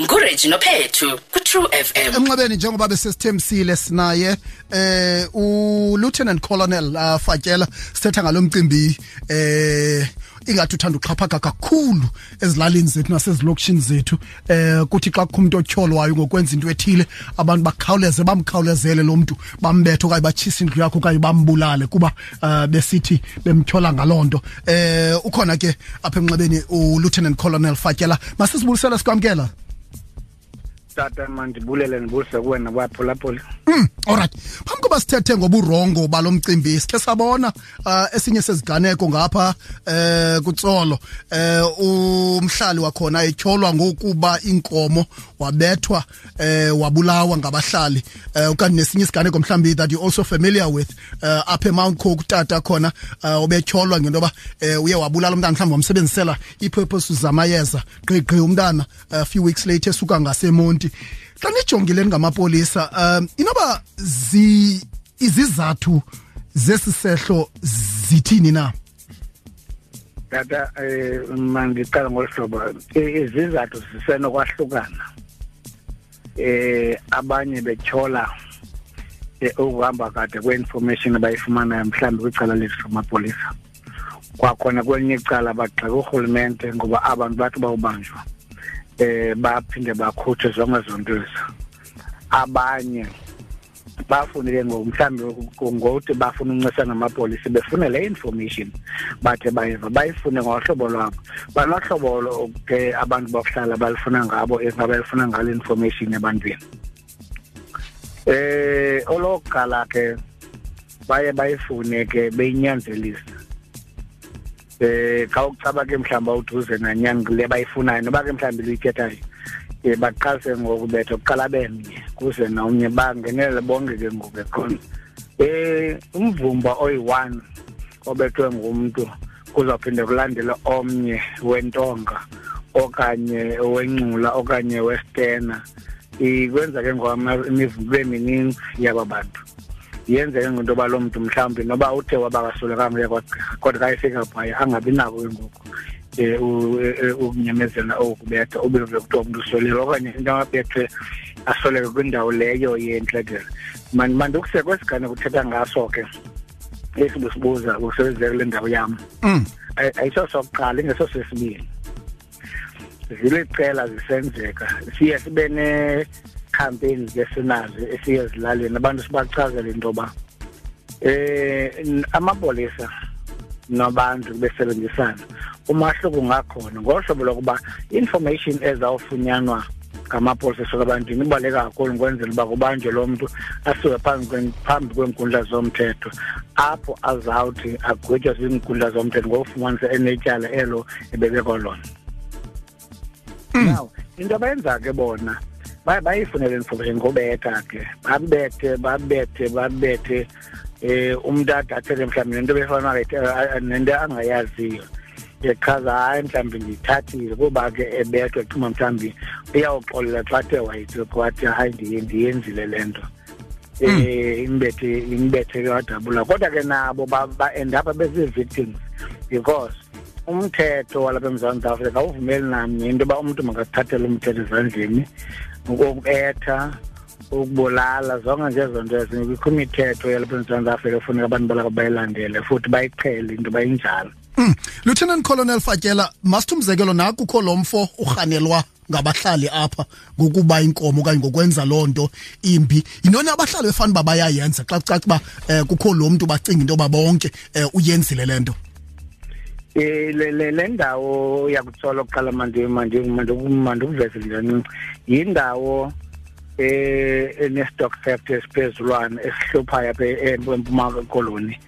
ngureji nophethu ku-true f m emnqabeni njengoba besesithembisile sinaye eh ulieutenant colonel uh, fatyela sithetha ngalo mcimbi eh ingathi uthanda uxhaphaga kakhulu ezilalini zethu nasezilokishini zethu eh kuthi xa kukho umuntu otyholwayo ngokwenza into ethile abantu bakhawuleze bamkhawulezele lo mntu bambethe okanye batshisa indlu yakho okanye bambulale kuba uh, besithi bemtyhola ngaloo nto eh ukhona ke apha emnxebeni ulieutenant colonel fatyela masisibulisela sikwamkela tata mandibulele ndibulise kuwena baphulaphula mm, olright phambi koba sithethe ngoburongo balo mcimbi sikhe sabona uh, esinye seziganeko ngapha eh uh, kutsolo eh uh, umhlali wakhona etyholwa ngokuba inkomo wabethwa eh wabulawa ngabahlali eh okanye nesinye isiganeko mhlawumbi that you also familiar with eh apha eMount Cook tata khona eh, obetyholwa ngento yoba eh, uye wabulala umntana mhlawumbi wamsebenzisela ii-purposes zamayeza gqigqi umntana a eh, few weeks later esuka ngasemonti xa nijongile ngamapolisa um inoba izizathu zesi sehlo zithini na tata um mandiqala ngolu hlobo izizathu zisenokwahlukana eh abanye betyhola eh, ukuhamba kade kwe-information abayifumanayo mhlawumbi kwicala lethu lamapolisa kwakhona kwelinye icala bagxeka urhulumente ngoba abantu bathi bawubanjwa eh baphinde bakhuthe zonke zonto ezo abanye bafune ke ngoku mhlawumbi ngokuthi bafuna uncisa ngamapolisa befune le information bathe bayiva bayifune ngohlobo lwabo banohlobo ke abantu bakuhlala balifuna ngabo esingabalifuna ngalo information ebantwini eh olokuqala ke baye bayifune ke beyinyanzelisa eh khawucaba ke mhlamba uduze nanyang le bayifunayo noba ke mhlawumbi luyithethayo um baqalise ngokubetha kuqala bemnye kuze nomnye bangenelele bonke ke ngoku ekhona eh umvumba oyi-one obethwe ngumntu kuzawuphinde kulandele omnye wentonga okanye wencula okanye westena ikwenza ke ngoba imivumba ibe mininzi yaba bantu yenzeke ngento yoba loo mntu mhlawumbi noba uthe wabakasolekanga uya kwagqirha kodwa kayefika phaya angabi nako ke ngoku um ukunyamezela oku kubetha ube vele kuthiwa umntu usolelwe okanye into abethwe asoleke kwindawo leyo yentledele mandikuse kwesigane kuthetha ngaso ke esi busibuza kusebenzeka kule ndawo yam mm. ayisosokuqala ingesosesibini zilicela zisenzeka siye sibe ne-campaign ke sinazo esiye ezilalini abantu sibachazele into yoba um amapolisa nabantu besebenzisana umahluko ungakhona ngohlobo lokuba information ezawufunyanwa ngamapolisa esola abantu ibaleka kakhulu nkwenzela uba kubanjwe loo mntu asiwe phambi kweenkundla zomthetho apho azawuthi agwetywa ziinkundla zomthetho ngokufumanisa enetyala elo ebebekwa lona hmm. now into abayenza ke bona bayifunele information ngobetha ke babethe babethe babethe eh umuntu adathele mhlawumbi nento befana eh, nento angayaziyo echaza hayi mhlawumbi ndiyithathile kuba ke ebethwe xuma mhlawumbi uyawuxolela xa the wayithi kwathi hayi ndiye ndiyenzile le nto um hmm. eh, imbethe imbethe ke wadabula kodwa ke nabo ba-endapha bezii-victims because umthetho walapha emzantsi afrika awuvumeli nam nento uba umntu makathathele umthetho ezandleni ukubetha ukubulala zonke nje ezo nto ezinye kukho imithetho yalapha emzantsi afrika efuneka abantu balapha bayilandele futhi bayiqhele into bayinjalo mm. lieutenant colonel fatyela masithe umzekelo nakukho lo mfo urhanelwa ngabahlali apha ngokuba inkomo okanye ngokwenza loo nto imbi yintoni abahlali befana uba bayayenza xa kucaca uba um kukho lo mntu bacinga into yoba bonke um uyenzile le nto Eh, le le le ndawo yakutsola kuqala manje manje manje manje ukuvezela njani yindawo eh enestock theft esiphezulwana esihluphayo apha empuma koloni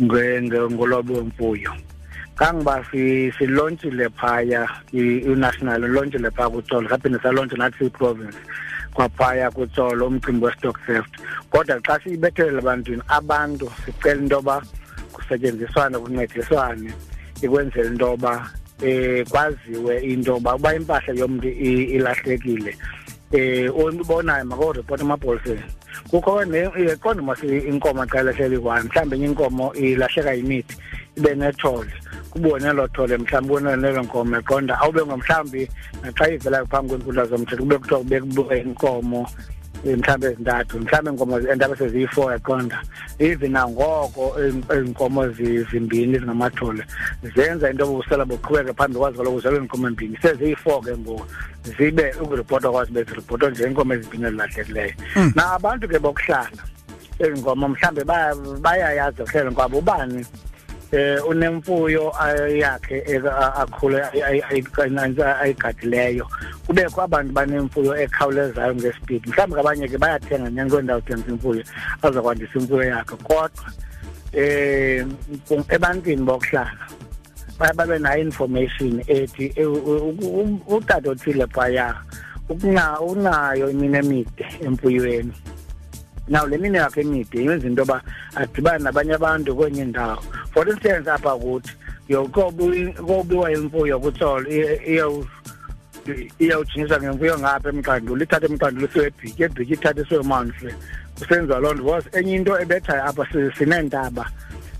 ngolobo wemfuyo kangiba silontshile phaya i-national ilontshile phaya kutsolo saphinde salontshile nathi i-province kwaphaya kutsolo umcimbi westock theft kodwa xa siyibethelela ebantwini abantu sicela into yoba kusetyenziswane kuncediswane ikwenzela into yoba um kwaziwe into yoba uba impahla yomntu ilahlekile um omntu ubonayo makoripota emapoliseni kukho qonda uma inkomo xa ilahlele i-one mhlawumbi enye inkomo ilahleka yimithi ibe nethole kubone elo thole mhlawumbi kubone lelo nkomo eqonda awube ngomhlawumbi naxa ivelayo phambi kwenkundla zomthetho kube kuthiwa kubekubukeka inkomo mhlawumbi ezintathu mhlawumbi iinkomo endabe seziyi-four yaqonda even nangoko iinkomo zimbini zingamathole zenza into obusela buqhubeke phambi kwazi kaloku zelwe iinkomo embini seziyi-four ke ngoku zibe ukuripota kwazi beziripotwa nje iinkomo ezimbini ezilahlekileyo hmm. na abantu ke bokuhlala ezi nkomo mhlawumbi bayayazi hlelo ngoba ubani eh unemfuyo eh, yakhe eh, akhule ayigadileyo kubekho abantu banemfuyo ekhawulezayo ngespeed mhlawumbi kabanye ke bayathenga nyani kwendawo thengisa imfuyo azakwandisa imfuyo yakhe kodwa eh ebantwini bokuhlala baye babe nayo information ethi eh, utata othile phaya ukunayo imini emide emfuyweni naw le mini yakhe emide yenza into yoba adibane nabanye abantu kwenye indawo for instance apha kuthi yokobiwa imfuyo kutsolo iyawujingiswa ngemfuyo ngapha emqandulu ithathe emqandulu isiwe ebhiki ebhiki ithathe isiwe emantle kusenziwa loo nto because enye into ebethayo apha sineentaba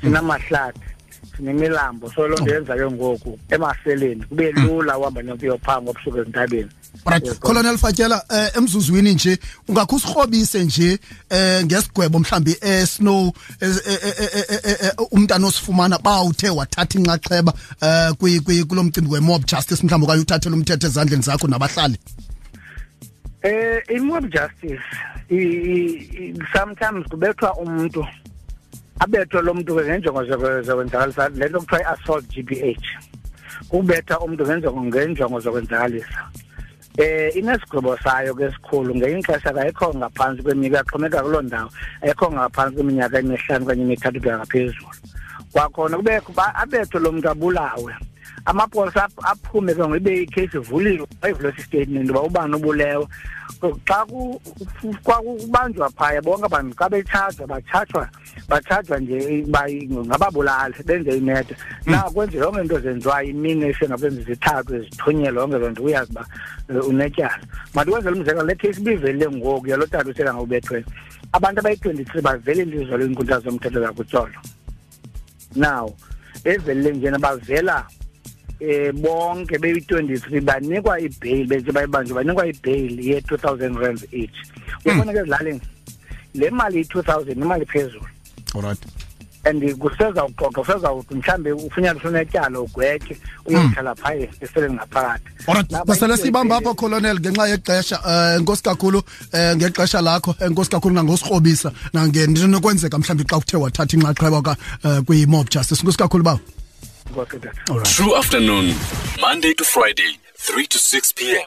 sinamahlathi sinemilambo so loo nto yenza ke ngoku emaseleni kube lula uhamba nemfuyo phaa ngobusuku ezintabeni right yeah, colonel fatyela um eh, emzuzwini nje ungakho usikrobise nje um ngesigwebo mhlawumbi esino eh, eh, umntana osifumana ba uthe wathatha inxaxheba um kulo mcimbi we-mob justice mhlawumbi okanye uthathele umthetho ezandleni zakho nabahlali um i-mob justice sometimes kubethwa umntu abethwe lo mntu ngeenjongo zokwenzakalisa le nto kuthiwa i-assault g b h kubetha umntu ngeenjongo ngeenjongo zokwenzakalisa eh inesigwebo sayo ke sikhulu ngelinye ixesha kayikho ngaphantsi kweminyaka axhomeka kuloo ndawo ayikho ngaphantsi kweminyaka emihlanu kanye emithathu kuya ngaphezulu kwakhona kubekho uba abethwe lo mntu abulawe amapolisa aphume ke ngoba ikheyisi ivuliwe bayivule sistatement uba ubani ubulewe xa kwakubanjwa phaya bonke abantu xa betshajwa batshajwa batshajwa nje ngababulali benze imeda hmm. na kwenze yonke into zenziwayo imini esengabenzi zithathu ezithunyelwe yonke loo nto uyazi uba eh, unetyala mandikwenzela umzekelo le kheyisi ibivelile ngoku yalo tata usekangawubethweyo abantu abayi-twenty three bavelile izolo iinkundla zomthetho zakutsolo now evelile njena bavela eh bonke beyi-23 banikwa ibheyili bese bayibanjwe banikwa ibheyili ye-2000 rands each hmm. ubona ke ezilalini le mali yi-2000 imali phezulu olright and kuseza uxoxa useza uthi mhlawumbi ufunyana usunetyala ugwetye uyohlala hmm. phaya eseleni ngaphakathi Alright, basele sibamba apho Colonel ngenxa yexesha eh inkosi kakhulu eh ngexesha lakho inkosi eh, kakhulu nangosirhobisa nangento nokwenzeka mhlawumbi xa uthe wathatha inxaxheba ka eh, kwi mob justice inkosi kakhulu bawo True afternoon Monday to Friday 3 to 6 p.m.